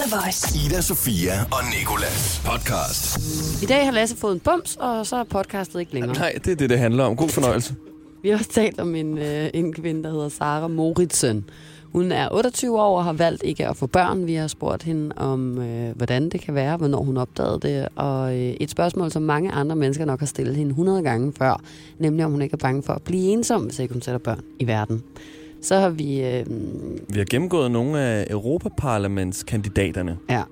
The Voice. Ida, Sofia og Nikolas podcast. I dag har Lasse fået en bums, og så er podcastet ikke længere. Nej, det er det, det handler om. God fornøjelse. Vi har også talt om en, øh, en kvinde, der hedder Sara Moritsen. Hun er 28 år og har valgt ikke at få børn. Vi har spurgt hende om, øh, hvordan det kan være, hvornår hun opdagede det. Og øh, et spørgsmål, som mange andre mennesker nok har stillet hende 100 gange før, nemlig om hun ikke er bange for at blive ensom, hvis ikke hun sætter børn i verden. Så har vi... Øh, Vi har gennemgået nogle af Europaparlamentskandidaterne, ja,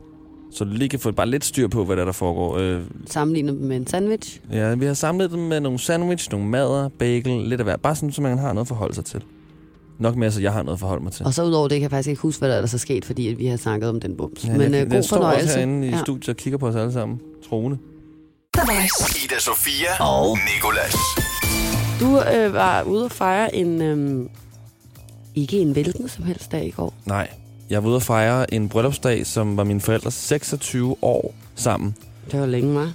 så du lige kan få bare lidt styr på, hvad der, der foregår. Øh, sammenlignet med en sandwich. ja, vi har samlet dem med nogle sandwich, nogle mader, bagel, lidt af hver. Bare sådan, så man har noget at forholde sig til. Nok mere, så jeg har noget at forholde mig til. Og så udover det kan jeg faktisk ikke huske, hvad der er sket, fordi at vi har snakket om den bums. Ja, Men jeg, øh, god jeg står også fornøjelse. herinde i Ja. studiet og kigger på os alle sammen. Troende. Ida, Sofia og Nikolas. Du øh, var ude at fejre en... Øh, ikke en hvilken som helst dag i går. Nej, jeg var ude at fejre en bryllupsdag, som var mine forældres 26 år sammen. Det var længe, var.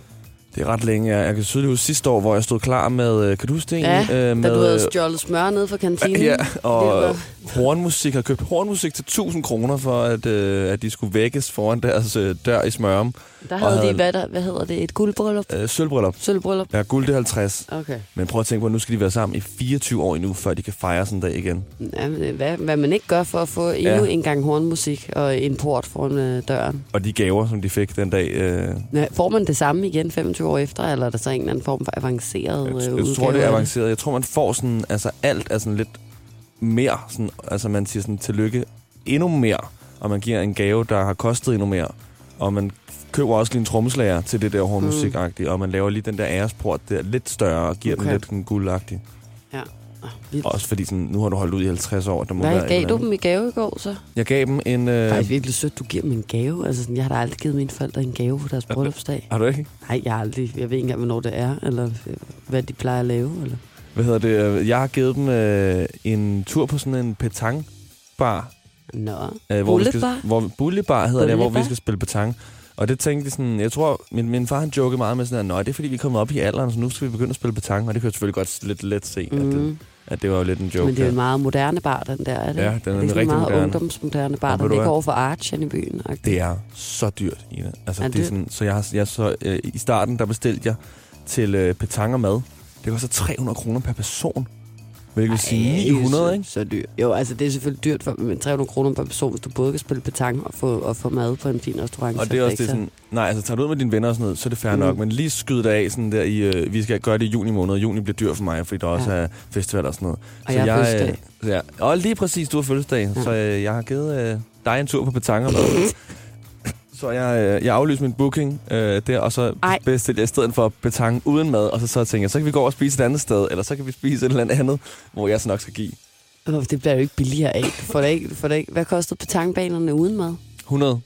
Det er ret længe. Jeg, jeg kan tydeligt huske sidste år, hvor jeg stod klar med... øh, Kan du huske det Ja? Øh, Da du med, havde stjålet smør ned fra kantinen. Ja, og hornmusik. Havde købt hornmusik til 1000 kroner for, at, øh, at de skulle vækkes foran deres øh, dør i Smørum. Der og havde de, havde- hvad, der, hvad hedder det, et guldbryllup? Øh, sølvbryllup. Sølvbryllup? Ja, guld det er 50. Okay. Men prøv at tænke på, at nu skal de være sammen i 24 år endnu, før de kan fejre sådan en dag igen. Ja, men, øh, hvad, hvad man ikke gør for at få endnu Ja. en gang hornmusik og en port foran øh, døren. Og de gaver, som de fik den dag... Øh, Ja, får man det samme igen 25 år efter, eller er der så en eller anden form for avanceret øh, jeg, jeg udgave tror, det er avanceret. Jeg tror, man får sådan... Altså, alt er sådan lidt mere. Sådan, altså, man siger sådan, tillykke endnu mere. Og man giver en gave, der har kostet endnu mere. Og man køber også lige en trommeslager til det der hornmusik mm. Og man laver lige den der æresport der lidt større og giver okay. Den lidt sådan guldagtig. Ja. Vildt. Også fordi sådan, nu har du holdt ud i 50 år. Der må være Hvad et gav du dem i gave i går så? Jeg gav dem en... Øh, Det er virkelig sødt, du giver dem en gave. Altså, sådan, jeg har da aldrig givet mine forældre en gave på deres bryllupsdag. har du ikke? Nej, jeg har aldrig. Jeg ved ikke engang, hvornår det er, eller øh, hvad de plejer at lave. Eller. Hvad hedder det? Jeg har givet dem øh, en tur på sådan en petangbar. Nå, Øh, hvor vi skal, Bullebar? hvor, bullebar hedder det, hvor vi Bullebar? skal spille petang. Og det tænkte de sådan, jeg tror, min, min far han jokede meget med sådan, at "Nå, det er fordi, vi er kommet op i alderen, så nu skal vi begynde at spille petang. Og det kan jeg selvfølgelig godt lidt let se, mm. at, det, mm. At det var jo lidt en joke. men det er jo en meget moderne bar, den der, er det? Ja, den er det er rigtig en meget moderne. ungdomsmoderne bar, der ligger over for Archen i byen. Det er så dyrt, Ina. Altså, Er det er sådan, så jeg har, jeg så, øh, i starten, der bestilte jeg til øh, petang og mad. Det koster 300 kroner per person. Hvilket vil sige Ej, det er 900, så, ikke? Så dyrt. Jo, altså det er selvfølgelig dyrt for med 300 kroner per person, hvis du både kan spille petang og få, og få mad på en fin restaurant. Og så det er også det så- sådan, nej, altså tager du ud med dine venner og sådan noget, så er det fair Mm. nok, men lige skyd det af sådan der i, øh, vi skal gøre det i juni måned, juni bliver dyr for mig, fordi der også Ja. er festival og sådan noget. Og jeg har fødselsdag. øh, ja, og lige præcis, du har fødselsdag, Ja. så øh, jeg har givet øh, dig en tur på petanger med. Så jeg, øh, jeg aflyste min booking øh, der, og så Ej. bestilte jeg i stedet for betang uden mad, og så, så tænkte jeg, så kan vi gå over og spise et andet sted, eller så kan vi spise et eller andet hvor jeg så nok skal give. Det bliver jo ikke billigere af. Du får da ikke, får da ikke, hvad kostede petangbanerne uden mad? 100.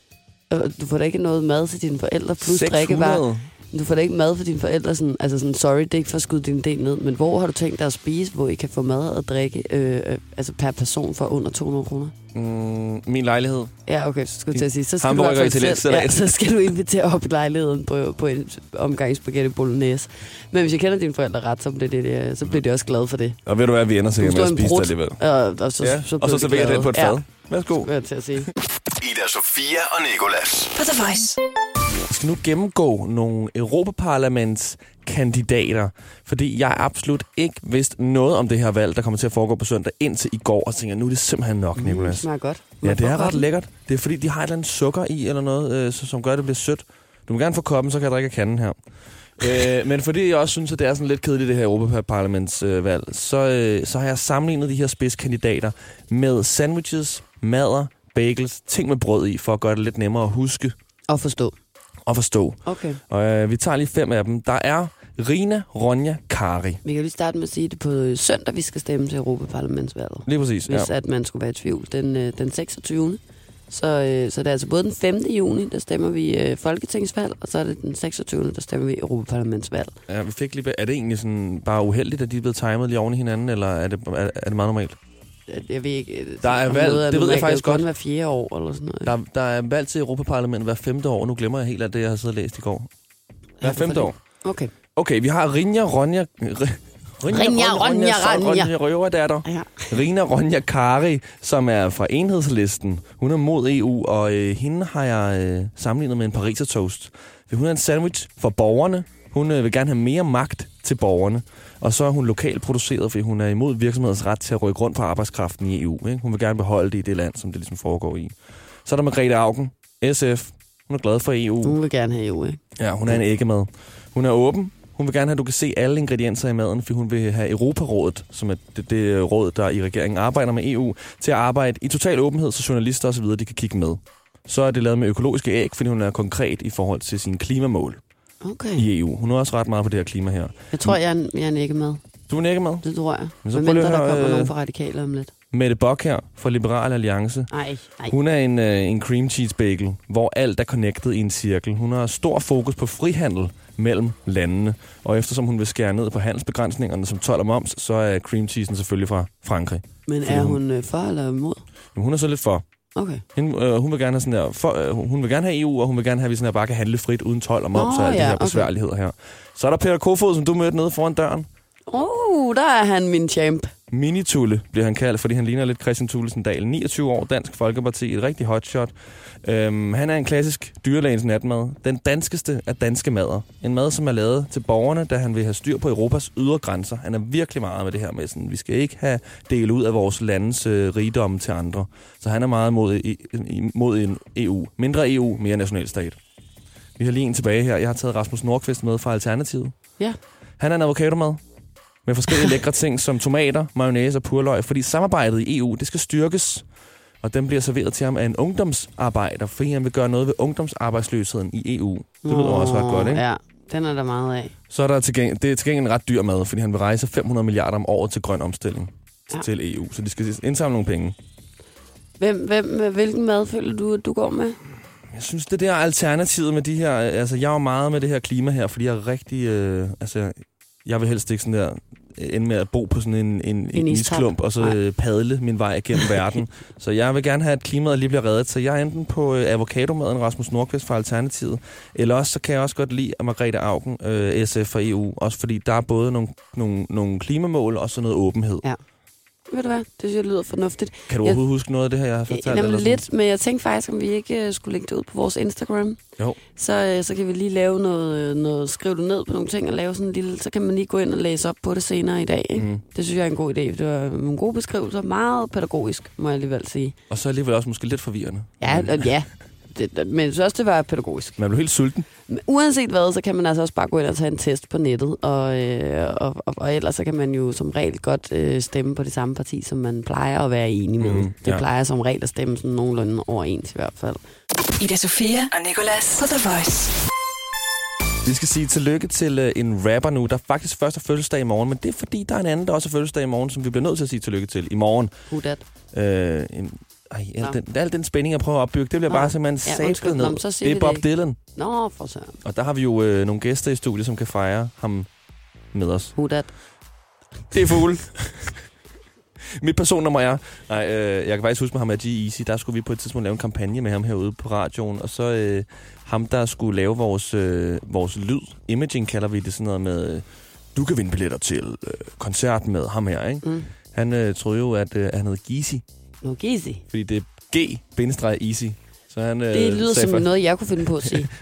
Og Du får da ikke noget mad til dine forældre, plus 600. drikkevarer. Du får da ikke mad for dine forældre. Sådan, altså sådan, sorry, det er ikke for at skyde din del ned, men hvor har du tænkt dig at spise, hvor I kan få mad og drikke øh, øh, altså per person for under 200 kroner? Mm, min lejlighed. Ja, okay, så skulle jeg til at sige. Så skal, du i Hamburger og italiensk selv, ja, så skal du invitere op i lejligheden på, på en omgang spaghetti bolognese. Men hvis jeg kender dine forældre ret, så bliver, det, det, så bliver de også glade for det. Og ved du hvad, vi ender sikkert med at spise det brud, alligevel. Og, og så, Ja, så, og så serverer det på et fad. Værsgo. Ja, skulle jeg til at sige. Ida, Sofia og Nikolas. På The Voice. Skal nu gennemgå nogle Europaparlamentskandidater, fordi jeg absolut ikke vidste noget om det her valg, der kommer til at foregå på søndag indtil i går, og tænker, nu er det simpelthen nok, Mm, det Nicolas. smager godt. Ja, det er ret lækkert. Det er fordi, de har et eller andet sukker i, eller noget, øh, som gør, at det bliver sødt. Du må gerne få koppen, så kan jeg drikke af kanden her. øh, men fordi jeg også synes, at det er sådan lidt kedeligt, det her Europaparlamentsvalg, så, øh, så har jeg sammenlignet de her spidskandidater med sandwiches, mader, bagels, ting med brød i, for at gøre det lidt nemmere at huske Og forstå. Og forstå. Okay. Og øh, vi tager lige fem af dem. Der er Rina Ronja Kari. Vi kan lige starte med at sige det på søndag, vi skal stemme til Europaparlamentsvalget. Lige præcis. Hvis Ja. at man skulle være i tvivl. Den, øh, den 26. Så, øh, så det er altså både den 5. juni, der stemmer vi øh, folketingsvalg, og så er det den 26. der stemmer vi Europaparlamentsvalg. ja, vi fik lige, er det egentlig sådan bare uheldigt, at de er blevet timet lige oven i hinanden, eller er det, er, er det meget normalt? Jeg- ved ikke, øh, Der er valg, noget det ved jeg faktisk godt. hver fjerde år eller sådan noget. Der, der er valg til Europaparlamentet hver femte år, nu glemmer jeg helt af det, jeg har siddet og læst i går. Hver femte år. Okay. Okay, vi har Rinja Ronja... Rinja, Ronja, Ranja. Ronja Røverdatter. Ja. Rina Ronja Kari, som er fra enhedslisten. Hun er mod EU, og øh, hende har jeg øh, sammenlignet med en pariser toast. Hun er en sandwich for borgerne. Hun øh, vil gerne have mere magt til borgerne. Og så er hun lokalt produceret, fordi hun er imod virksomheders ret til at rykke rundt på arbejdskraften i EU. Ikke? Hun vil gerne beholde det i det land, som det ligesom foregår i. Så er der Margrethe Augen, SF. Hun er glad for EU. Hun vil gerne have EU, ikke? Ja, hun er en æggemad. Hun er åben. Hun vil gerne have, at du kan se alle ingredienser i maden, fordi hun vil have Europarådet, som er det, det råd, der i regeringen arbejder med EU, til at arbejde i total åbenhed, så journalister osv. de kan kigge med. Så er det lavet med økologiske æg, fordi hun er konkret i forhold til sine klimamål Okay. i EU. Hun er også ret meget på det her klima her. Jeg tror, jeg er, jeg er en æggemad. Du er en æggemad? Det tror jeg. Men så Men mindre, der kommer øh, nogen fra radikale om lidt. Mette Bock her fra Liberal Alliance. Nej, nej. Hun er en, øh, en cream cheese bagel, hvor alt er connected i en cirkel. Hun har stor fokus på frihandel mellem landene. Og eftersom hun vil skære ned på handelsbegrænsningerne som 12 og moms, så er cream cheesen selvfølgelig fra Frankrig. Men er hun- hun øh, for eller imod? Men hun er så lidt for. Okay. Hende, øh, hun vil gerne have sådan der, for, øh, hun vil gerne have EU, og hun vil gerne have, at vi sådan her bare kan handle frit uden 12 og moms Nå, og alle de ja, her okay. besværligheder her. Så er der Peter Kofod, som du mødte nede foran døren. Oh, der er han min champ. Minitulle bliver han kaldt, fordi han ligner lidt Christian Thulesen Dahl. 29 år, Dansk Folkeparti, et rigtig hotshot. Øhm, han er en klassisk dyrlægens natmad. Den danskeste af danske mader. En mad, som er lavet til borgerne, da han vil have styr på Europas ydre grænser. Han er virkelig meget med det her med, sådan, vi skal ikke have del ud af vores landes øh, rigdomme til andre. Så han er meget mod, i, mod en EU. Mindre EU, mere nationalstat. Vi har lige en tilbage her. Jeg har taget Rasmus Nordqvist med fra Alternativet. Ja. Han er en avocadomad med forskellige lækre ting som tomater, mayonnaise og purløg, fordi samarbejdet i EU, det skal styrkes. Og den bliver serveret til ham af en ungdomsarbejder, fordi han vil gøre noget ved ungdomsarbejdsløsheden i EU. Det lyder også ret godt, ikke? Ja, den er der meget af. Så er der til gengæld, det er til gengæld en ret dyr mad, fordi han vil rejse 500 milliarder om året til grøn omstilling Ja. til EU. Så de skal indsamle nogle penge. Hvem, hvem, hvilken mad føler du, at du går med? Jeg synes, det der alternativet med de her... Altså, jeg er jo meget med det her klima her, fordi jeg er rigtig... Øh, altså, jeg vil helst ikke sådan der ende med at bo på sådan en, en, en, en isklump, og så Nej. øh, padle min vej igennem verden. Så jeg vil gerne have, at klimaet lige bliver reddet. Så jeg er enten på øh, avocadomaden Rasmus Nordqvist fra Alternativet, eller også så kan jeg også godt lide Margrethe Augen, øh, SF og EU, også fordi der er både nogle, nogle, nogle klimamål og så noget åbenhed. Ja. Ved du hvad? Det synes jeg lyder fornuftigt. Kan du Jeg- overhovedet huske noget af det her, jeg har fortalt? Ja, eller Jamen sådan? lidt, men jeg tænkte faktisk, om vi ikke øh, skulle lægge det ud på vores Instagram. Jo. Så, øh, så kan vi lige lave noget, øh, noget, skrive det ned på nogle ting og lave sådan en lille, så kan man lige gå ind og læse op på det senere i dag. Ikke? Mhm. Det synes jeg er en god idé. Det var nogle gode beskrivelser, meget pædagogisk, må jeg alligevel sige. Og så alligevel også måske lidt forvirrende. Ja, og ja. Det, det- men jeg synes også, det var pædagogisk. Man blev helt sulten. Men uanset hvad, så kan man altså også bare gå ind og tage en test på nettet, og, øh, og, og, og ellers så kan man jo som regel godt øh, stemme på det samme parti, som man plejer at være enig med. Mm, det ja. plejer som regel at stemme sådan nogenlunde overens i hvert fald. Ida Sofia og Nicolas på The Voice. Vi skal sige tillykke til øh, en rapper nu, der faktisk først har fødselsdag i morgen, men det er fordi, der er en anden, der også har fødselsdag i morgen, som vi bliver nødt til at sige tillykke til i morgen. Who that? Øh, en, ej, al Nå. den, al den spænding, jeg prøver at opbygge, det bliver Nå. bare simpelthen Ja, sablet Nå, ned. men så det er det Bob ikke. Dylan, Nå, for søren. og der har vi jo øh, nogle gæster i studiet, som kan fejre ham med os. Who that? Det er fugle. Mit personnummer er... Nej, øh, jeg kan faktisk huske med ham med G-Easy. Der skulle vi på et tidspunkt lave en kampagne med ham herude på radioen. Og så øh, ham, der skulle lave vores, øh, vores lyd. Imaging kalder vi det sådan noget med... Øh, du kan vinde billetter til øh, koncert med ham her, ikke? Mm. Han øh, troede jo, at øh, han hed Geezy. No, easy. Fordi det er G-easy. Så han, øh, Det lyder sagde som for- noget, jeg kunne finde på at sige.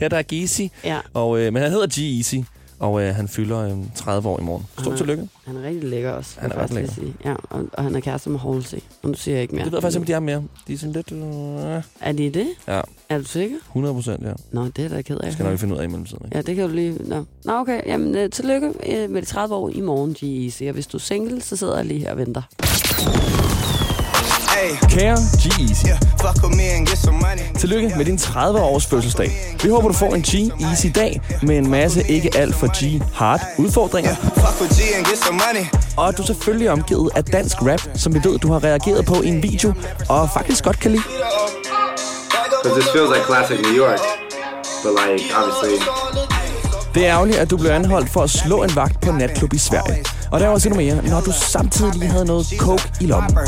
Ja, der er Geezy. Ja, Og, øh, men han hedder G-Easy. Og øh, han fylder øh, 30 år i morgen. Stort tillykke. han er rigtig lækker også. Han er ret lige sige. Ja, og, og han er kæreste med Halsey. Og nu siger jeg ikke mere. Det ved jeg faktisk ikke, om de er mere. De er sådan lidt... Øh, Er de det? Ja. Er du sikker? 100 procent, ja. Nå, det er da ked af. Det skal nok finde ud af i mellemtiden. Ikke? Ja, det kan du lige... Nå, Nå okay. Jamen, øh, tillykke øh, med de 30 år i morgen, G-Eazy. Og hvis du er single, så sidder jeg lige her og venter. Hey, Kære G-Easy, yeah, fuck with me and get some money. tillykke med din 30-års fødselsdag. Vi håber, du får en G-Easy dag med en masse ikke alt for G-hard udfordringer. Og at du selvfølgelig er omgivet af dansk rap, som vi ved, du har reageret på i en video, og faktisk godt kan lide. Because this feels like classic New York, but like obviously Det er ærgerligt, at du blev anholdt for at slå en vagt på en natklub i Sverige. Og der var også mere, når du samtidig lige havde noget coke i lommen.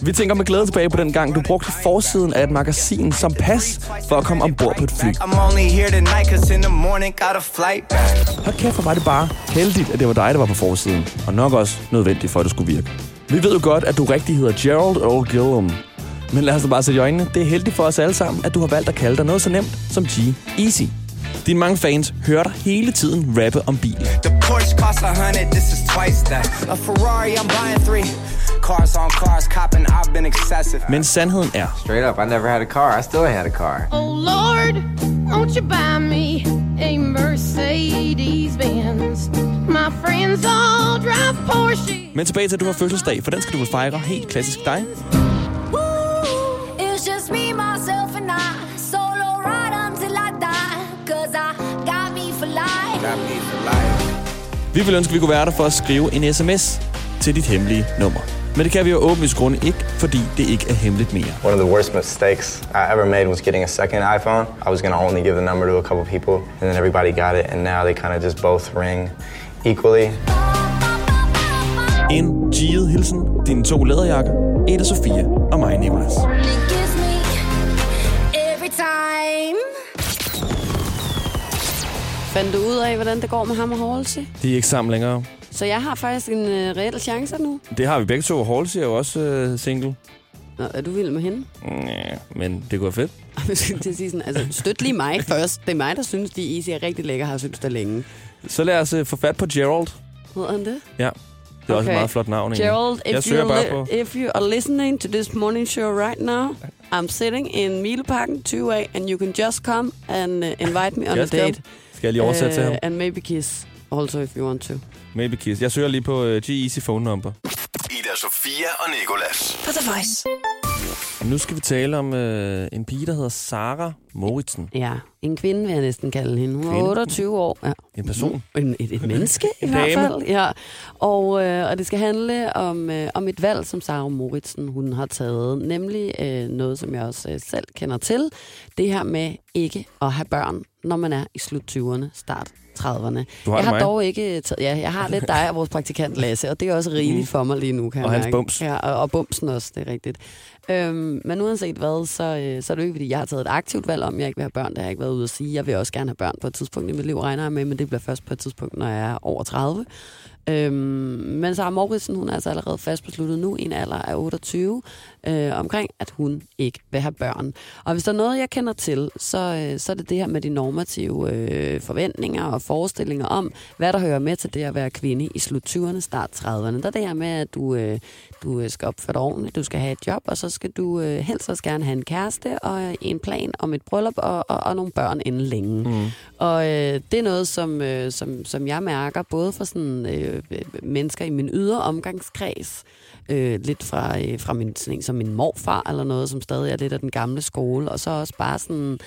Vi tænker med glæde tilbage på den gang, du brugte forsiden af et magasin som pas for at komme ombord på et fly. Hold kæft, hvor var det bare heldigt, at det var dig, der var på forsiden. Og nok også nødvendigt for, at det skulle virke. Vi ved jo godt, at du rigtig hedder Gerald Earl Gillum. Men lad os da bare sætte i øjnene. Det er heldigt for os alle sammen, at du har valgt at kalde dig noget så nemt som G-Easy. Dine mange fans hører dig hele tiden rappe om bil. The Porsche costs a hundred, this is twice that. A Ferrari, I'm buying three. Cars on cars, copping, I've been excessive. Men sandheden er, Straight up, I never had a car. I still had a car. Oh Lord, won't you buy me a Mercedes Benz? My friends all drive Porsche. men tilbage til, at du har fødselsdag, for den skal du fejre helt klassisk dig. Vi vil ønske, at vi kunne være der for at skrive en sms til dit hemmelige nummer. Men det kan vi jo åbenlyst grunde ikke, fordi det ikke er hemmeligt mere. One of the worst mistakes I ever made was getting a second iPhone. I was gonna only give the number to a couple people, and then everybody got it, and now they kind of just both ring equally. En givet hilsen, dine to læderjakker, Eda Sofia og mig, Nicolas. Fandt du ud af, hvordan det går med ham og Halsey? De er ikke sammen længere. Så jeg har faktisk en øh, reel chance nu. Det har vi begge to. Halsey er jo også øh, single. Nå, er du vild med hende? Ja, men det går fedt. Jeg skulle til at sige sådan, altså, støt lige mig først. Det er mig, der synes, de Easy er rigtig lækker, har synes det længe. Så lad os øh, få fat på Gerald. Hedder han det? Ja, det er også et meget flot navn. egentlig. Gerald, Jeg if, søger you, bare på... if you are listening to this morning show right now, I'm sitting in Mileparken 2A, and you can just come and uh, invite me on Jeg a date. Skal jeg lige oversætte til ham? Uh, and maybe kiss also if you want to. Maybe kiss. Jeg søger lige på uh, G-Easy phone number. Ida Sofia og Nikolas. På The Voice. Nu skal vi tale om øh, en pige, der hedder Sara Moritsen. Ja, en kvinde vil jeg næsten kalde hende. Hun er Kvinde? 28 år. Ja. En person. En, et, et menneske i hvert fald. Ja. Og, øh, og det skal handle om, øh, om et valg, som Sara Moritsen hun har taget. Nemlig øh, noget, som jeg også øh, selv kender til. Det her med ikke at have børn, når man er i slut 20'erne, start 30'erne. Du har jeg har mig. dog ikke taget, ja, jeg har lidt dig og vores praktikant Lasse, og det er også rigeligt for mig lige nu, kan Mm. Og jeg hans mærke. bums. Ja, og, og bumsen også, det er rigtigt. Øhm, men uanset hvad, så, øh, så er det jo ikke, fordi jeg har taget et aktivt valg om, at jeg ikke vil have børn. Det har jeg ikke været ude at sige. Jeg vil også gerne have børn på et tidspunkt i mit liv, regner jeg med, men det bliver først på et tidspunkt, når jeg er over 30. Øhm, men Sara Morrison, hun er altså allerede fast besluttet nu, i en alder af 28, øh, omkring, at hun ikke vil have børn. Og hvis der er noget, jeg kender til, så, øh, så er det det her med de normative øh, forventninger og forestillinger om, hvad der hører med til det at være kvinde i slut 20'erne, start 30'erne. Der er det her med, at du, øh, du øh, skal opføre dig ordentligt, du skal have et job, og så skal du øh, helst også gerne have en kæreste og øh, en plan om et bryllup og, og, og nogle børn inden længe. Mm. Og øh, det er noget, som, øh, som, som jeg mærker, både fra sådan, øh, mennesker i min ydre omgangskreds, øh, lidt fra, øh, fra min, sådan en, som min morfar eller noget, som stadig er lidt af den gamle skole, og så også bare sådan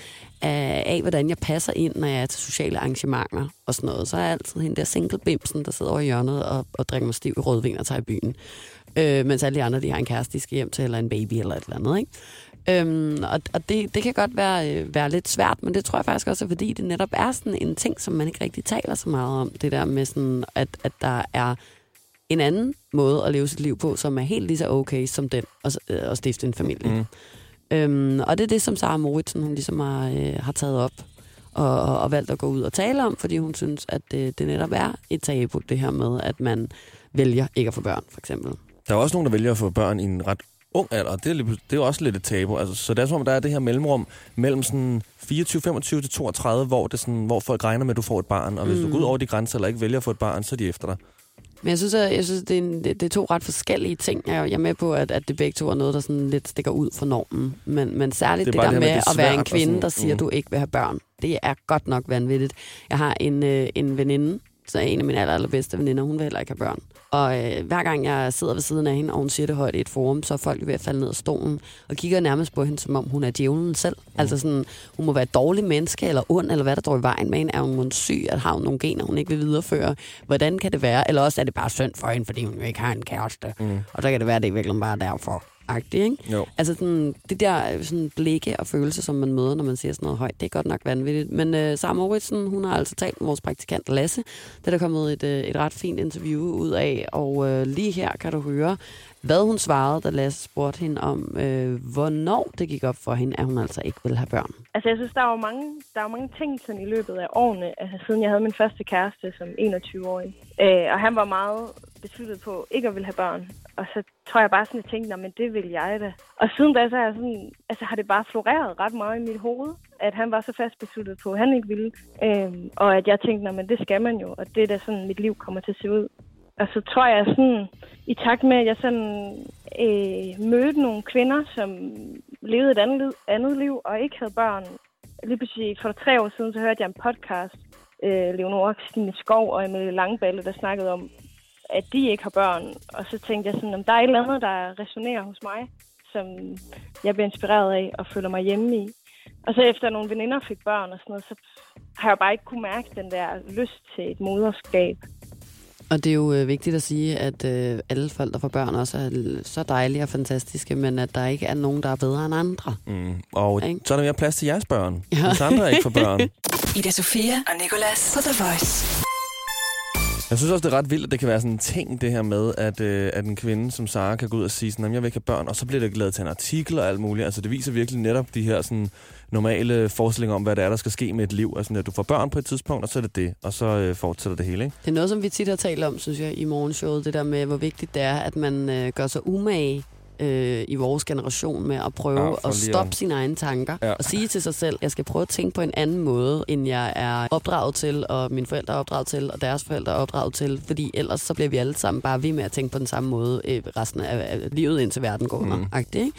af, af, hvordan jeg passer ind, når jeg er til sociale arrangementer og sådan noget. Så er jeg altid hende der single-bimsen, der sidder over i hjørnet og, og drikker mig stiv i rødvin og tager i byen. Øh, mens alle de andre, de har en kæreste, de skal hjem til, eller en baby eller et eller andet, ikke? Øhm, og og det, det kan godt være, øh, være lidt svært, men det tror jeg faktisk også er, fordi det netop er sådan en ting, som man ikke rigtig taler så meget om. Det der med sådan, at, at der er en anden måde at leve sit liv på, som er helt lige så okay som den at, øh, at stifte en familie. Mm. Øhm, og det er det, som Sara Moritsen hun ligesom har, øh, har taget op og, og, og valgt at gå ud og tale om, fordi hun synes, at det, det netop er et tabu, det her med, at man vælger ikke at få børn, for eksempel. Der er også nogen, der vælger at få børn i en ret ung alder, og det er, det er jo også lidt et tabu. Altså, så det er som om, der er det her mellemrum mellem sådan 24, 25 til 32, hvor, det sådan, hvor folk regner med, at du får et barn, og hvis mm. du går ud over de grænser eller ikke vælger at få et barn, så er de efter dig. Men jeg synes, at, jeg synes det, er en, det, er to ret forskellige ting. Jeg, er med på, at, at det begge to er noget, der sådan lidt stikker ud fra normen. Men, men særligt Det det, er der det med det at være en kvinde, der siger, mm. at du ikke vil have børn. Det er godt nok vanvittigt. Jeg har en, øh, en veninde, så en af mine aller, allerbedste veninder, hun vil heller ikke have børn. Og øh, hver gang jeg sidder ved siden af hende, og hun siger det højt i et forum, så er folk ved at falde ned af stolen, og kigger nærmest på hende, som om hun er djævlen selv. Mm. Altså sådan, hun må være et dårligt menneske, eller ond, eller hvad der står i vejen med hende. Er hun syg, at har hun nogle gener, hun ikke vil videreføre? Hvordan kan det være? Eller også er det bare synd for hende, fordi hun jo ikke har en kæreste. Mm. Og så kan det være, at det i virkeligheden bare er derfor. Agtigt, ikke? Jo. Altså sådan, det der øh, sådan blikke og følelse, som man møder, når man siger sådan noget højt, det er godt nok vanvittigt. Men øh, Sara Moritzen, hun har altså talt med vores praktikant Lasse. Det er der kommet et, øh, et ret fint interview ud af, og øh, lige her kan du høre, hvad hun svarede, da Lasse spurgte hende om, øh, hvornår det gik op for hende, at hun altså ikke ville have børn. Altså, jeg synes, der er jo mange, der er jo mange ting sådan, i løbet af årene, altså, siden jeg havde min første kæreste som 21-årig. Øh, og han var meget besluttet på ikke at ville have børn. Og så tror jeg bare sådan, at jeg tænkte, men det vil jeg da. Og siden da, så er jeg sådan, altså, har det bare floreret ret meget i mit hoved, at han var så fast besluttet på, at han ikke ville. Øhm, og at jeg tænkte, men det skal man jo, og det er da sådan, mit liv kommer til at se ud. Og så tror jeg sådan, i takt med, at jeg sådan øh, mødte nogle kvinder, som levede et andet, liv- andet liv og ikke havde børn. Lige pludselig for tre år siden, så hørte jeg en podcast, øh, Leonora Christine Skov og Emilie Langballe, der snakkede om, at de ikke har børn. Og så tænkte jeg sådan, om der er et eller andet, der resonerer hos mig, som jeg bliver inspireret af og føler mig hjemme i. Og så efter nogle veninder fik børn og sådan noget, så har jeg bare ikke kunne mærke den der lyst til et moderskab. Og det er jo øh, vigtigt at sige, at øh, alle folk, der får børn, også er så dejlige og fantastiske, men at der ikke er nogen, der er bedre end andre. Mm. Og Ikke? så er der mere plads til jeres børn. Ja. Hvis andre ikke får børn. Ida Sofia og Nicolas på The Voice. Jeg synes også, det er ret vildt, at det kan være sådan en ting, det her med, at, øh, at en kvinde som Sara kan gå ud og sige, sådan, at jeg vil ikke have børn, og så bliver det lavet til en artikel og alt muligt. Altså, det viser virkelig netop de her sådan, normale forestillinger om, hvad det er, der skal ske med et liv. Altså, at du får børn på et tidspunkt, og så er det det, og så øh, fortsætter det hele, ikke? Det er noget, som vi tit har talt om, synes jeg, i morgenshowet. Det der med, hvor vigtigt det er, at man øh, gør sig umage øh, i vores generation med at prøve Ja, at stoppe sine egne tanker. Ja. Og sige til sig selv, jeg skal prøve at tænke på en anden måde, end jeg er opdraget til, og mine forældre er opdraget til, og deres forældre er opdraget til. Fordi ellers så bliver vi alle sammen bare ved med at tænke på den samme måde øh, resten af, af livet, indtil verden går under. Mm. Mm. Ikke?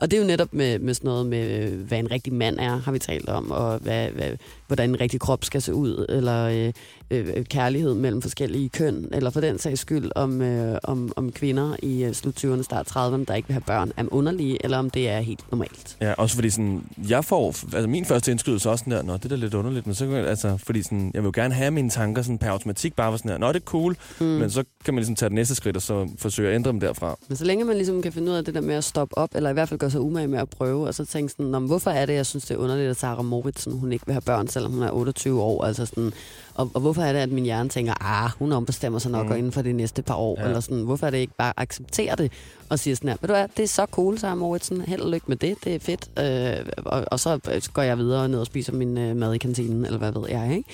Og det er jo netop med, med sådan noget med, hvad en rigtig mand er, har vi talt om, og hvad, hvad, hvordan en rigtig krop skal se ud, eller øh, øh, kærlighed mellem forskellige køn, eller for den sags skyld, om, øh, om, om kvinder i øh, slut 20'erne, start 30'erne, der ikke vil have børn, er underlige, eller om det er helt normalt. Ja, også fordi sådan, jeg får, altså min første indskydelse også sådan der, nå, det er da lidt underligt, men så kan jeg, altså, fordi sådan, jeg vil jo gerne have mine tanker sådan per automatik, bare var sådan der, nå, det er cool, mm. men så kan man ligesom tage det næste skridt, og så forsøge at ændre dem derfra. Men så længe man ligesom kan finde ud af det der med at stoppe op, eller i hvert fald gøre sig umage med at prøve, og så tænke sådan, "Nå, hvorfor er det, jeg synes, det er underligt, at Sarah Moritz, hun ikke vil have børn, selvom hun er 28 år, altså sådan, og, og hvorfor er det, at min hjerne tænker, ah, hun ombestemmer sig nok Mm. mm. inden for de næste par år, Ja. eller sådan, hvorfor er det ikke bare at acceptere det, og sige sådan her, ved du hvad, det er så cool, Sarah Moritzen, held og lykke med det, det er fedt, øh, og, og så går jeg videre ned og spiser min øh, mad i kantinen, eller hvad ved jeg, ikke?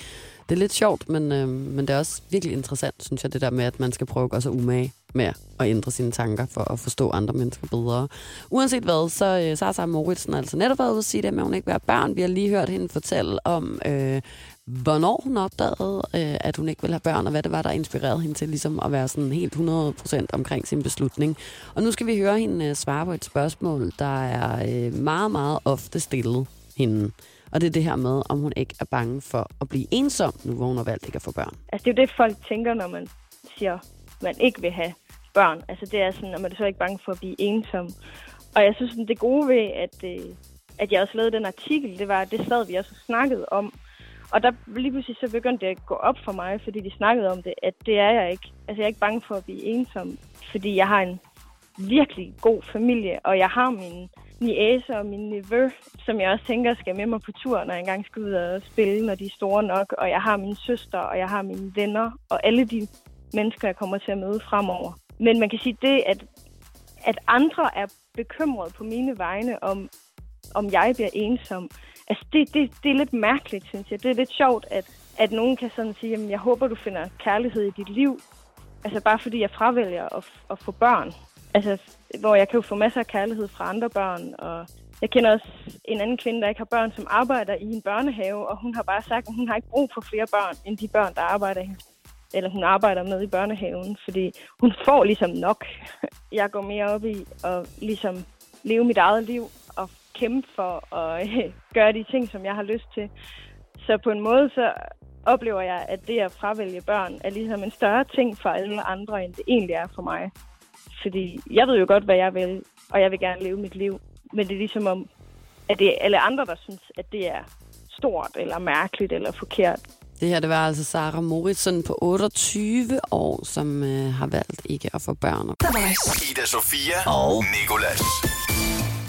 Det er lidt sjovt, men, øh, men det er også virkelig interessant, synes jeg, det der med, at man skal prøve at gøre sig umage med at ændre sine tanker for at forstå andre mennesker bedre. Uanset hvad, så, øh, så Sarah Moritz altså netop været ude at sige det med, at hun ikke vil have børn. Vi har lige hørt hende fortælle om, øh, hvornår hun opdagede, øh, at hun ikke ville have børn, og hvad det var, der inspirerede hende til ligesom at være sådan helt 100% omkring sin beslutning. Og nu skal vi høre hende øh, svare på et spørgsmål, der er øh, meget, meget ofte stillet hende. Og det er det her med, om hun ikke er bange for at blive ensom, nu hvor hun har valgt ikke at få børn. Altså, det er jo det, folk tænker, når man siger, man ikke vil have børn. Altså, det er sådan, at man er så ikke bange for at blive ensom. Og jeg synes, det gode ved, at, øh, at jeg også lavede den artikel, det var, at det sad vi også og snakkede om. Og der lige pludselig så begyndte det at gå op for mig, fordi de snakkede om det, at det er jeg ikke. Altså, jeg er ikke bange for at blive ensom, fordi jeg har en virkelig god familie, og jeg har min niæse og min nevø, som jeg også tænker skal med mig på tur, når jeg engang skal ud og spille, når de er store nok. Og jeg har min søster, og jeg har mine venner, og alle de mennesker, jeg kommer til at møde fremover. Men man kan sige det, at, at andre er bekymrede på mine vegne om, om jeg bliver ensom. Altså, det, det, det er lidt mærkeligt, synes jeg. Det er lidt sjovt, at, at nogen kan sådan sige, at jeg håber, du finder kærlighed i dit liv. Altså, bare fordi jeg fravælger at, at få børn. Altså, hvor jeg kan jo få masser af kærlighed fra andre børn, og jeg kender også en anden kvinde, der ikke har børn, som arbejder i en børnehave, og hun har bare sagt, at hun har ikke brug for flere børn, end de børn, der arbejder i eller hun arbejder med i børnehaven, fordi hun får ligesom nok. Jeg går mere op i at ligesom leve mit eget liv kæmpe for at øh, gøre de ting, som jeg har lyst til. Så på en måde så oplever jeg, at det at fravælge børn er ligesom en større ting for alle andre, end det egentlig er for mig. Fordi jeg ved jo godt, hvad jeg vil, og jeg vil gerne leve mit liv. Men det er ligesom om, at det er alle andre, der synes, at det er stort eller mærkeligt eller forkert. Det her, det var altså Sara Moritsen på 28 år, som øh, har valgt ikke at få børn. Ida Sofia og Nikolas.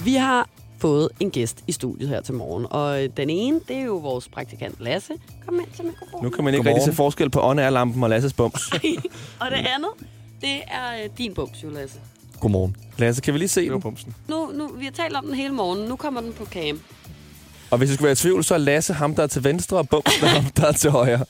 Vi har fået en gæst i studiet her til morgen, og øh, den ene, det er jo vores praktikant Lasse. Kom ind til mikrofonen. Nu kan man ikke Godmorgen. rigtig se forskel på åndeærlampen og Lasses bums. og det andet, det er øh, din bums, jo Lasse. Godmorgen. Lasse, kan vi lige se Det var den? bumsen. Nu, nu, vi har talt om den hele morgen, nu kommer den på cam. Og hvis du skulle være i tvivl, så er Lasse ham, der er til venstre, og bumsen er ham, der er til højre.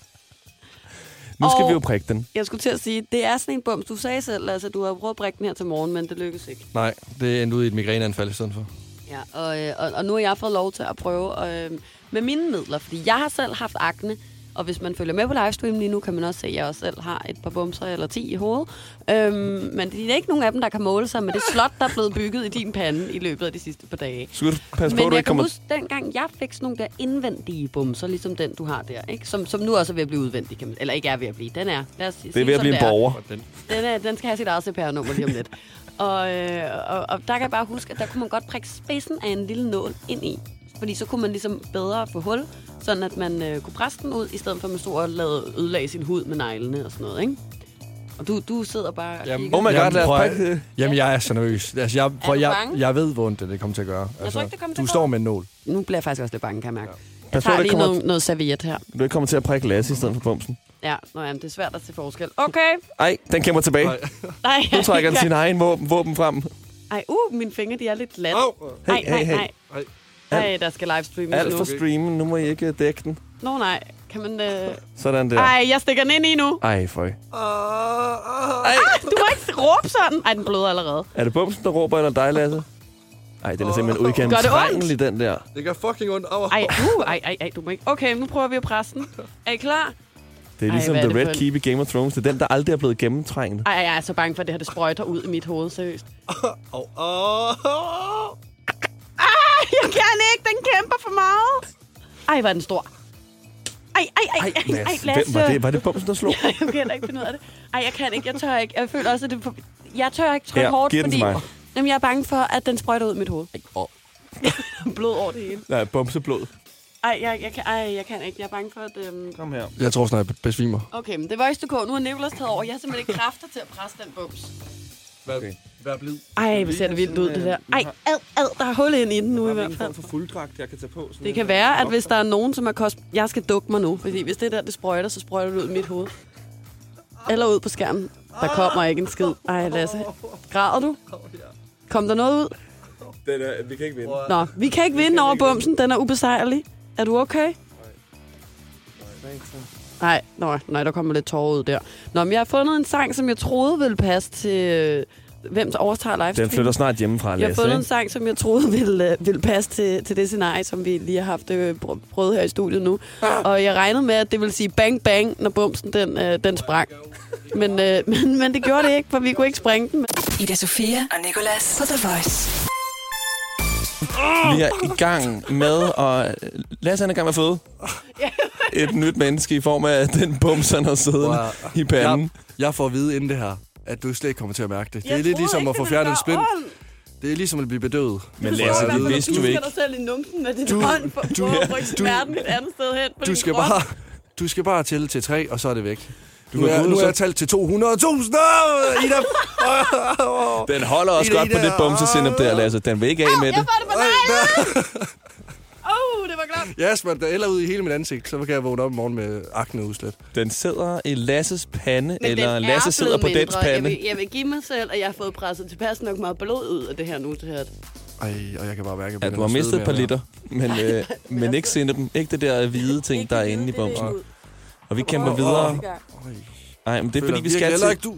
Nu skal Og- vi jo prikke den. Jeg skulle til at sige, det er sådan en bums. Du sagde selv, Lasse, du har prøvet at brække den her til morgen, men det lykkedes ikke. Nej, det endte ud i et migræneanfald i stedet for. Ja, og, øh, og, og nu har jeg fået lov til at prøve øh, med mine midler, fordi jeg har selv haft akne, og hvis man følger med på livestream lige nu, kan man også se, at jeg også selv har et par bumser eller 10 i hovedet. Øhm, men det er ikke nogen af dem, der kan måle sig med det slot, der er blevet bygget i din pande i løbet af de sidste par dage. Skal du passe på, Men at du jeg ikke kan kommer... huske, dengang jeg fik sådan nogle der indvendige bumser, ligesom den, du har der, ikke? Som, som nu også er ved at blive udvendig, kan man, eller ikke er ved at blive. Den er. Lad os sige, Det er ved at blive en det er. borger. Den. Den, er, den skal have sit eget CPR-nummer lige om lidt. og, øh, og, og der kan jeg bare huske, at der kunne man godt prikke spidsen af en lille nål ind i. Fordi så kunne man ligesom bedre få hul, sådan at man øh, kunne presse den ud, i stedet for at man stod og lavede ødelage sin hud med neglene og sådan noget, ikke? Og du, du sidder bare og Jamen, kigger. Oh my god, Jamen, lad os det. Jamen, jeg er så nervøs. Altså, jeg, prøv, du jeg, bange? jeg ved, hvor ondt det, det kommer til at gøre. Altså, ikke, det kommer til du at står gøre. med en nål. Nu bliver jeg faktisk også lidt bange, kan jeg mærke. Jeg tager det lige kommer- noget, noget serviet her. Du ikke kommer til at prikke Lasse i stedet for bumsen. Ja, nå, jamen, det er svært at se forskel. Okay. Ej, den kæmper tilbage. Nej. Nej, Nu trækker den jeg- sin egen våben, våben frem. Ej, uh, mine fingre, de er lidt lat. Au. Nej, Hey, nej, hey, hey. nej. Ej. Nej, der skal livestreames Alt nu. for streamen. Nu må I ikke dække den. Nå nej, kan man... Øh... Sådan der. Ej, jeg stikker den ind i nu. Ej, føj. Ej, du må ikke råbe sådan. Ej, den bløder allerede. Er det bumsen, der råber, eller dig, Lasse? Ej, den er simpelthen Gør det ondt? uigennemtrængelig, den der. Det gør fucking ondt. Au. Ej, uh, ej, ej, ej, du må ikke. Okay, nu prøver vi at presse den. Er I klar? Det er Ej, ligesom hvad er The Red Keep i Game of Thrones. Det er den, der aldrig er blevet gennemtrængt. Ej, ej, jeg er så bange for, at det her det sprøjter ud i mit hoved, seriøst. Au. Au. Jeg kan ikke, den kæmper for meget. Ej, var den stor. Ej, ej, ej, ej, ej, Lasse. Hvem var det? Var det bumsen, der slog? Jeg kan heller ikke finde ud af det. Ej, jeg kan ikke, jeg tør ikke. Jeg føler også, at det. Jeg tør ikke trykke Her, hårdt, giv den fordi... til mig. Jamen, jeg er bange for, at den sprøjter ud i mit hoved. Blod over det hele. Nej, bumseblod. Ej, jeg, jeg, kan, ej, jeg kan ikke. Jeg er bange for, at... Øhm... Kom her. Jeg tror snart, jeg besvimer. Okay, men det var ikke Nu har Nicolas taget over. Jeg har simpelthen ikke kræfter til at presse den bums. Okay. Vær blid. Ej, hvor ser det vildt ud, det der. Ej, ad, ad, der er hul ind i den nu i hvert fald. for fulddragt, jeg kan tage på. Det kan være, at hvis der er nogen, som er kost... Jeg skal dukke mig nu, fordi hvis det der, det sprøjter, så sprøjter det ud i mit hoved. Eller ud på skærmen. Der kommer ikke en skid. Ej, Lasse. Græder du? Kom der noget ud? Den er, vi kan ikke vinde. Nå, vi kan ikke vinde over bumsen. Den er ubesejrelig. Er du okay? Nej, nej, nej, der kommer lidt tårer ud der. Nå, men jeg har fundet en sang, som jeg troede ville passe til... øh, Hvem der overtager livestream. Den flytter snart hjemmefra, Jeg har Lasse. fundet en ikke? sang, som jeg troede ville, øh, ville passe til, til det scenarie, som vi lige har haft øh, pr- prøvet her i studiet nu. Og jeg regnede med, at det ville sige bang bang, når bumsen den, den sprang. Men, men, men det gjorde det ikke, for vi kunne ikke springe den. Ida Sofia og Nicolas på The Voice. Vi er i gang med at... Lasse han er i gang med at føde et nyt menneske i form af den bums, han har siddet Wow. i panden. Jeg, jeg får at vide inden det her, at du slet ikke kommer til at mærke det. Det er Jeg lidt ligesom ikke, at få det fjernet en ondt. Det er ligesom at blive bedøvet. Men Det Lasse, vide. vidste du ikke... dig selv i numsen med din Du- hånd for, du- for at rykke du- smerten et andet sted hen på Du din skal krop. bare... Du skal bare tælle til tre, og så er det væk. Du Nu er, nu er så- jeg talt til 200.000. Ida! Den holder også Ida, godt på Ida. det bumsesinep der, Lasse. Den vil ikke af med det. Jeg får det på oh, det var klart. Ja, yes, der ælder ud i hele mit ansigt, så kan jeg vågne op i morgen med akneudslæt. Den sidder i Lasses pande, Men eller er Lasse sidder blevet på dens mindre. Jeg pande. vil, jeg vil give mig selv, at jeg har fået presset tilpas nok meget blod ud af det her nu. Det her. Ej, og jeg kan bare mærke, at Ja, du har mistet et par liter, men, øh, men ikke sinnepen. Ikke det der hvide ting, der er inde i bumsen. Og vi kæmper videre. Nej, men det er fordi, vi skal, til, du.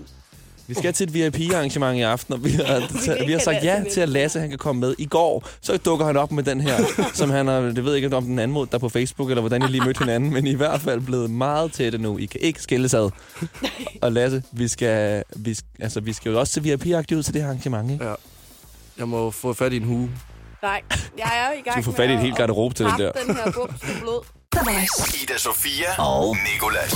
vi skal til et VIP-arrangement i aften, og vi har, vi har sagt ja til, at Lasse han kan komme med. I går, så dukker han op med den her, som han har, det ved jeg ikke, om den anmod der på Facebook, eller hvordan I lige mødte hinanden, men I hvert fald blevet meget tætte nu. I kan ikke skilles ad. Og Lasse, vi skal, vi, altså, vi skal jo også til VIP-agtigt ud til det her arrangement, ikke? Ja. Jeg må få fat i en hue. Nej, jeg er i gang Du får med fat i et at- helt garderobe til den der. den her bums med blod. Ida Sofia og Nikolas.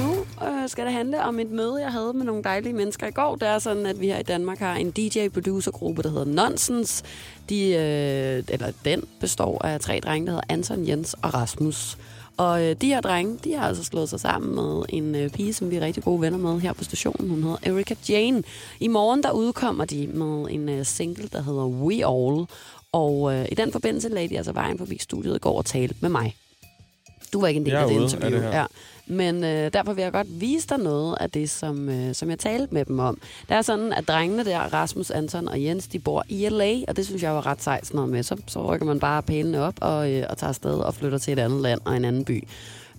Nu øh, skal det handle om et møde, jeg havde med nogle dejlige mennesker i går. Det er sådan, at vi her i Danmark har en DJ-producer-gruppe, der hedder Nonsens. De, øh, eller den består af tre drenge, der hedder Anton, Jens og Rasmus. Og øh, de her drenge, de har altså slået sig sammen med en øh, pige, som vi er rigtig gode venner med her på stationen. Hun hedder Erika Jane. I morgen der udkommer de med en øh, single, der hedder We All. Og øh, i den forbindelse lagde de altså vejen forbi studiet i går og talte med mig. Du var ikke en del af det af interview. det her. Ja. Men øh, derfor vil jeg godt vise dig noget af det, som, øh, som jeg talte med dem om. Det er sådan, at drengene der, Rasmus, Anton og Jens, de bor i LA, og det synes jeg var ret sejt sådan noget med. Så, så rykker man bare pælene op og, øh, og tager afsted og flytter til et andet land og en anden by.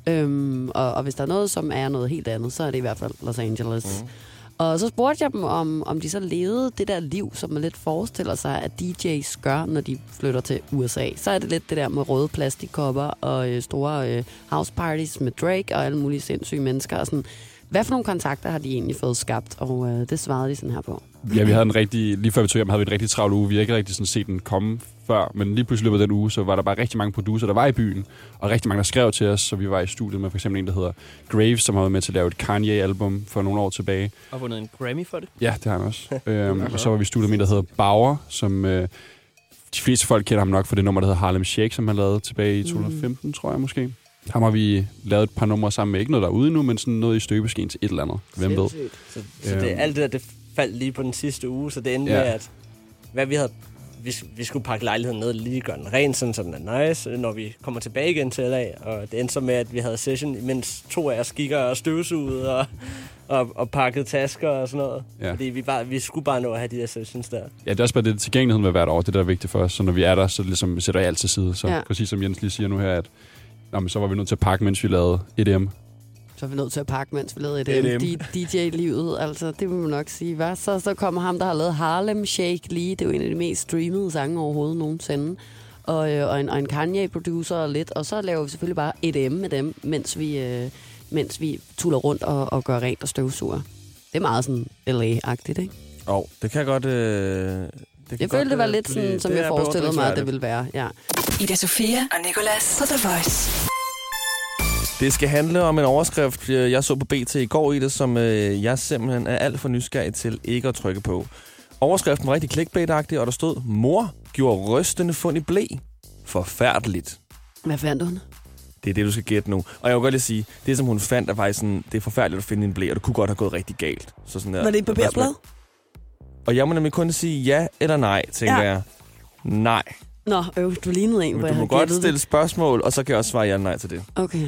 Øhm, og, og hvis der er noget, som er noget helt andet, så er det i hvert fald Los Angeles. Mm. Og så spurgte jeg dem, om, om de så levede det der liv, som man lidt forestiller sig, at DJ's gør, når de flytter til USA. Så er det lidt det der med røde plastikkopper og øh, store øh, house parties med Drake og alle mulige sindssyge mennesker. Og sådan. Hvad for nogle kontakter har de egentlig fået skabt? Og øh, det svarede de sådan her på. Ja, vi havde en rigtig, lige før vi tog hjem, havde vi en rigtig travl uge. Vi har ikke rigtig sådan set den komme før, men lige pludselig løbet af den uge, så var der bare rigtig mange producer, der var i byen, og rigtig mange, der skrev til os, så vi var i studiet med for eksempel en, der hedder Graves, som har været med til at lave et Kanye-album for nogle år tilbage. Og vundet en Grammy for det. Ja, det har han også. øhm, og så var vi i studiet med en, der hedder Bauer, som øh, de fleste folk kender ham nok for det nummer, der hedder Harlem Shake, som han lavede tilbage i 2015, mm. tror jeg måske. Ham har vi lavet et par numre sammen med, ikke noget der er ude nu, men sådan noget i støbeskeen til et eller andet. Hvem ved? Så, så det, Øhm. alt det der, det faldt lige på den sidste uge, så det endte Ja. med, at hvad vi havde vi, vi skulle pakke lejligheden ned og lige gøre den ren, sådan, så den er nice, når vi kommer tilbage igen til LA. Og det endte så med, at vi havde session, mens to af os gik og støvsugede og, og, og pakkede tasker og sådan noget. Ja. Fordi vi, bare, vi skulle bare nå at have de der sessions der. Ja, det er også bare det tilgængeligheden ved hvert år, det der er vigtigt for os. Så når vi er der, så ligesom sætter jeg alt til side. Så Ja. præcis som Jens lige siger nu her, at nå, men så var vi nødt til at pakke, mens vi lavede EDM. Så er vi nødt til at pakke, mens vi lavede et DJ-livet. Altså, det må man nok sige. Hvad? Så, så kommer ham, der har lavet Harlem Shake lige. Det er jo en af de mest streamede sange overhovedet nogensinde. Og, øh, og, en, og en Kanye-producer og lidt. Og så laver vi selvfølgelig bare EDM med dem, mens vi, øh, mens vi tuller rundt og, og gør rent og støvsuger. Det er meget sådan LA-agtigt, ikke? Og det kan godt... Øh, det kan Jeg godt, følte, det var øh, lidt sådan, som jeg forestillede mig, at det ville være. Ja. Ida Sofia og Nicolas på The Voice. Det skal handle om en overskrift, øh, jeg så på BT i går i det, som øh, jeg simpelthen er alt for nysgerrig til ikke at trykke på. Overskriften var rigtig clickbait-agtig, og der stod, mor gjorde rystende fund i blæ. Forfærdeligt. Hvad fandt hun? Det er det, du skal gætte nu. Og jeg vil godt lige sige, det som hun fandt, er faktisk sådan, det er forfærdeligt at finde en blæ, og det kunne godt have gået rigtig galt. Så sådan der, Var det et papirblad? Og jeg må nemlig kun sige ja eller nej, tænker Ja. jeg. Nej. Nå, øv, du lignede en, Men hvor du jeg må havde godt stille det. spørgsmål, og så kan jeg også svare ja eller nej til det. Okay.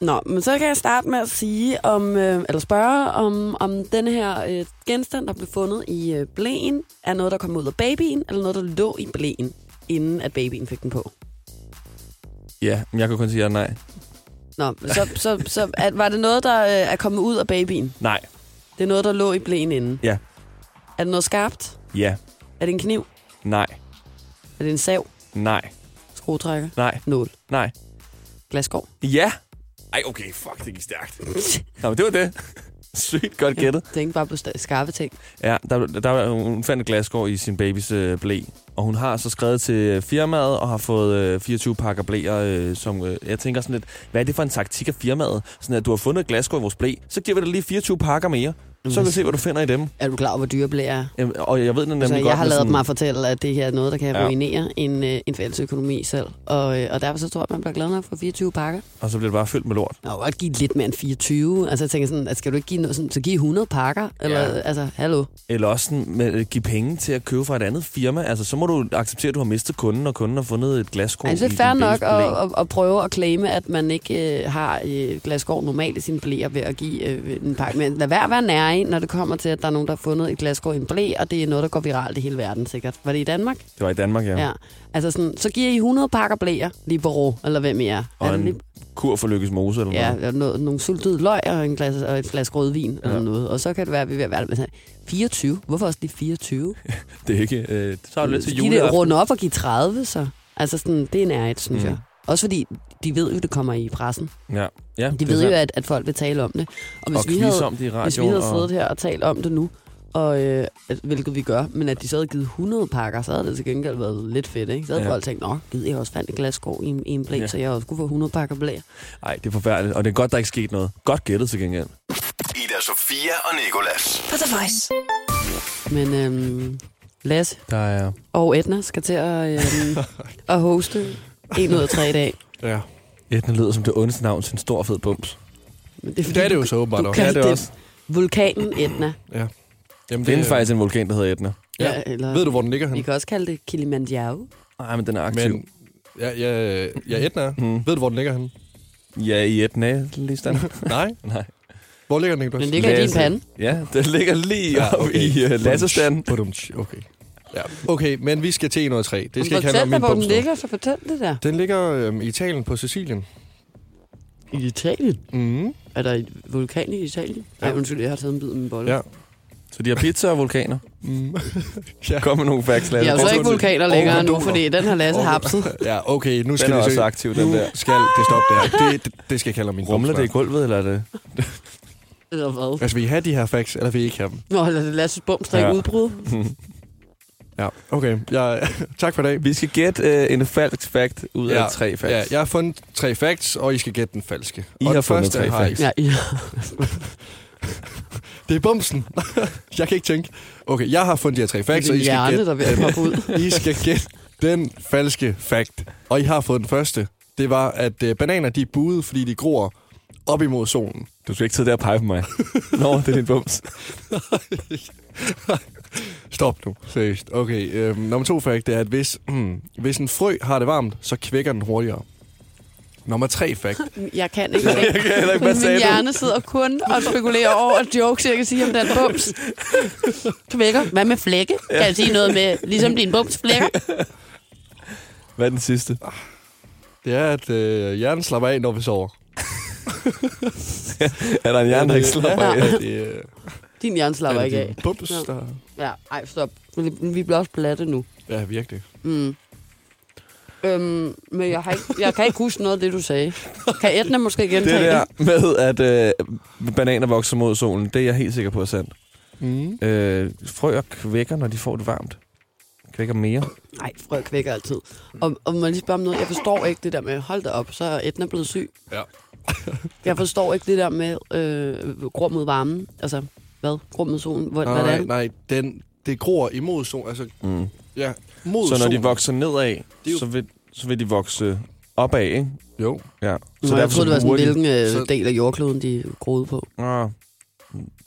Nå, men så kan jeg starte med at sige, om, øh, eller spørge, om, om den her øh, genstand, der blev fundet i øh, blæen, er noget, der kom ud af babyen, eller noget, der lå i blæen, inden at babyen fik den på. Ja, men jeg kan kun sige ja nej. Nå, så, så, så at, var det noget, der øh, er kommet ud af babyen? Nej. Det er noget, der lå i blæen inden? Ja. Er det noget skarpt? Ja. Er det en kniv? Nej. Er det en sav? Nej. Skruetrækker? Nej. Nål? Nej. Glasskår? Ja. Ej, okay, fuck, det gik stærkt. Nå, men det var det. Sygt godt gættet. Tænk bare på skarpe ting. Ja, der, der, hun fandt et glasskår i sin babys øh, blæ, og hun har så skrevet til firmaet og har fået øh, 24 pakker blæer, øh, som øh, jeg tænker sådan lidt, hvad er det for en taktik af firmaet? Sådan at du har fundet et glasskår i vores blæ, så giver vi dig lige 24 pakker mere, så kan vi se, hvad du finder i dem. Er du klar over, hvor dyre blæer er? Jamen, og jeg ved det nemlig Så godt. jeg har lavet sådan- mig fortælle, at det her er noget, der kan Ja. ruinere en, øh, en fælles økonomi selv. Og, øh, og derfor så tror jeg, at man bliver glad nok for 24 pakker. Og så bliver det bare fyldt med lort. Vil godt give lidt mere end 24. Altså jeg tænker sådan, at skal du ikke give noget, sådan, så give 100 pakker? Eller, Ja. altså, hallo? Eller også sådan, med, at give penge til at købe fra et andet firma. Altså, så må du acceptere, at du har mistet kunden, og kunden har fundet et glasskår Altså, det er fair nok at, at, at, prøve at claime, at man ikke øh, har øh, glasskår normalt i sine blæer ved at give øh, en pakke. Men lad være at være nære, når det kommer til, at der er nogen, der har fundet et glasskår i en blæ, og det er noget, der går viralt i hele verden sikkert. Var det i Danmark? Det var i Danmark, ja. Ja. Altså sådan, så giver I 100 pakker blæer, Libero, eller hvem I er. Og er en lige- kur for Lykkes Mose, eller Ja, noget. noget, nogle sultede løg og, en glas, og et flaske rødvin ja. eller noget. Og så kan det være, at vi er ved at være der med sådan, 24. Hvorfor også lige 24? Det er ikke... Øh, så er det lidt til Giv det runde op og give 30, så. Altså sådan, det er nærhed, synes mm. jeg. Også fordi, de ved jo, det kommer i pressen. Ja, ja De ved jo, at, at folk vil tale om det. Og hvis, Og vi, havde, om det i hvis vi radioen, havde og- siddet her og talt om det nu, og, øh, at- hvilket vi gør, men at de så havde givet 100 pakker, så havde det til gengæld været lidt fedt, ikke? Så havde Ja. folk tænkt, nå, gider jeg også fandt et glas skov i, en- i en blæ, Ja. så jeg også kunne få 100 pakker blæ. Ej, det er forfærdeligt. Og det er godt, der ikke skete noget. Godt gættet til gengæld. Ida Sofia og Nikolas. På The Voice. Men øhm, Lasse Der er... og Edna skal til at, øhm, at hoste en ud af tre i dag. Ja. Etna lyder som det ondeste navn til en stor fed bums. Men Det er det jo så åbenbart Du også. kaldte Ja, det er det også. vulkanen Etna. Ja. Jamen, Det findes faktisk en vulkan, der hedder Etna. Ja. Ja, eller- Ved du, hvor den ligger Vi hen? kan også kalde det Kilimanjaro. Nej, men den er aktiv. Men, ja, ja, ja, Etna. Hmm. Ved du, hvor den ligger hen? Ja, i Etna, lige stand. Nej. Nej. Hvor ligger den, Niklas? Den ligger i din Lasse. pande. Ja, den ligger lige Ja, ja, okay. okay. i uh, Lassestanden. Okay. Ja. Okay, men vi skal til 103. Det skal ikke handle om min hvor den ligger, så fortæl det der. Den ligger øhm, i Italien på Sicilien. I Italien? Mm. Er der en vulkan i Italien? Nej, undskyld, jeg har taget en bid med en bolle. Ja. Så de har pizza og vulkaner. Mm. ja. Kom med nogle facts, Lasse. Jeg er jo så ikke vulkaner længere nu, fordi den har Lasse hapset. Ja, okay, nu skal Den er det også aktiv, den nu der. skal det stoppe der. Det, det, det skal jeg kalde min Rumler det i gulvet, eller er det? Eller hvad? Altså, vil I have de her facts, eller vil I ikke have dem? Nå, eller det Lasses bums, der Ja. udbrud. Ja, okay. Jeg, tak for i dag. Vi skal gætte uh, en falsk fact ud af tre facts. Ja, jeg har fundet tre facts, og I skal gætte den falske. I og har fundet første tre har I- facts. Ja, ja. Det er bumsen. jeg kan ikke tænke. Okay, jeg har fundet de her tre facts, og I skal gætte, der er. I skal gætte den falske fact. Og I har fået den første. Det var, at øh, bananer de er buede, fordi de gror op imod solen. Du skal ikke sidde der og pege på mig. Nå, det er din bums. Stop nu. Seriøst. Okay, øhm, nummer to fact det er, at hvis, hmm, hvis en frø har det varmt, så kvækker den hurtigere. Nummer tre fact. Jeg kan ikke. Jeg kan heller ikke, hvad Min sagde du? hjerne sidder kun og spekulerer over jokes, jeg kan sige om den bums. Kvækker. Hvad med flække? Kan jeg sige noget med, ligesom din bums flækker? Hvad er den sidste? Det er, at øh, hjernen slapper af, når vi sover. Er der en hjerne, der ikke slapper ja, af? Det, øh, Din hjerne slapper er ikke af. bums, Ja. der... Ja, ej, stop. Vi, vi bliver også platte nu. Ja, virkelig. Mm. Øhm, men jeg, har ikke, jeg kan ikke huske noget af det, du sagde. Kan Edna måske Det gentage der det? med, at øh, bananer vokser mod solen, det er jeg helt sikker på er sandt. Mm. Øh, frøer kvækker, når de får det varmt. Kvækker mere. Nej, frø kvækker altid. Og, og må jeg lige spørge om noget? Jeg forstår ikke det der med, hold da op, så er Edna blevet syg. Ja. Jeg forstår ikke det der med øh, grå mod varmen. Altså, hvad? Grå mod solen? Hvor, hvad er Nej, det? nej, den, det gror imod solen. Altså, Mm. ja, mod Så når solen. de vokser nedad, jo- så vil, så vil de vokse opad, ikke? Jo. Ja. Så jeg troede, det var sådan, de- hvilken øh, så- del af jordkloden, de groede på. Ah,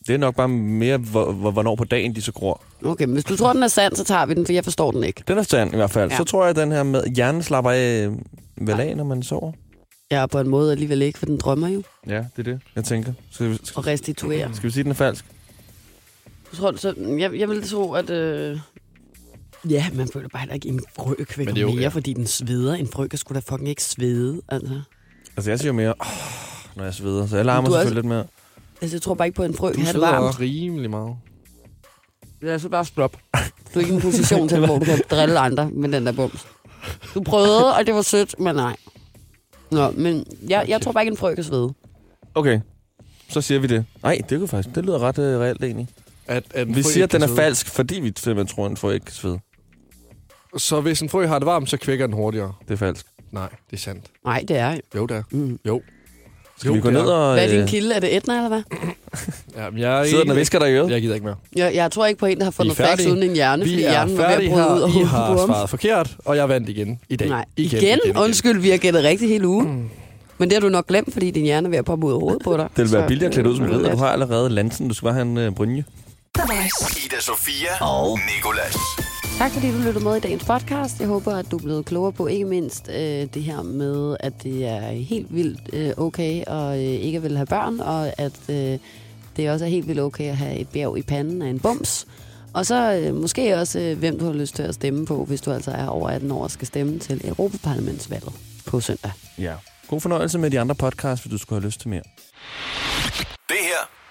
det er nok bare mere, hvor, hvor, hvornår på dagen de så gror. Okay, men hvis du tror, den er sand, så tager vi den, for jeg forstår den ikke. Den er sand i hvert fald. Ja. Ja. Så tror jeg, at den her med hjernen slapper af øh, vel af, når man sover. Er på en måde alligevel ikke, for den drømmer jo Ja, det er det, jeg tænker. Skal vi, og restituerer. skal vi sige, at den er falsk? Jeg, tror, så, jeg, jeg vil tro, at... Øh... Ja, man føler bare heller ikke, en frø Men kvækker det er jo- mere, ja. fordi den sveder. En frø kan sgu da fucking ikke svede, altså. Altså, jeg siger jo mere, oh, når jeg sveder. Så jeg larmer Du er selvfølgelig lidt mere. Altså, jeg tror bare ikke på, at en frø Du kan have det varmt. også rimelig meget. Lad os bare stoppe. Du er ikke i en position til, hvor du kan drille andre med den der bums. Du prøvede, og det var sødt, men nej. Nå, men jeg, jeg tror bare ikke, en frø kan svede. Okay, så siger vi det. Nej, det, kunne faktisk, det lyder ret uh, reelt egentlig. At, at en Vi frø siger, at den er falsk, fordi vi simpelthen tror, at en frø ikke kan svede. Så hvis en frø har det varmt, så kvækker den hurtigere. Det er falsk. Nej, det er sandt. Nej, det er jo. Jo, der. Mm. Jo. Skal Jo, vi gå det ned er. og... Hvad er din øh, kilde? Er det Etna, eller hvad? Ja, jeg er Sidder den og ikke- visker dig i øret? Jeg gider ikke mere. Jeg, jeg tror ikke på en, der har fundet er facts uden en hjerne, fordi Vi er hjernen var ved at bryde ud og I har svaret forkert, og jeg vandt igen i dag. Nej, igen, igen, igen, Undskyld, vi har gættet rigtig hele ugen. Mm. Men det har du nok glemt, fordi din hjerne er ved at poppe ud af hovedet på dig. Det vil være Så, billigere at klæde ud som øh, ridder. Du har allerede lansen. Du skal bare have en uh, brynje. Ida Sofia og Nikolas. Tak fordi du lyttede med i dagens podcast. Jeg håber, at du er blevet klogere på ikke mindst øh, det her med, at det er helt vildt øh, okay at øh, ikke vil have børn, og at øh, det også er helt vildt okay at have et bjerg i panden af en bums. Og så øh, måske også, øh, hvem du har lyst til at stemme på, hvis du altså er over 18 år og skal stemme til Europaparlamentsvalget på søndag. Ja. God fornøjelse med de andre podcasts, hvis du skulle have lyst til mere. Det her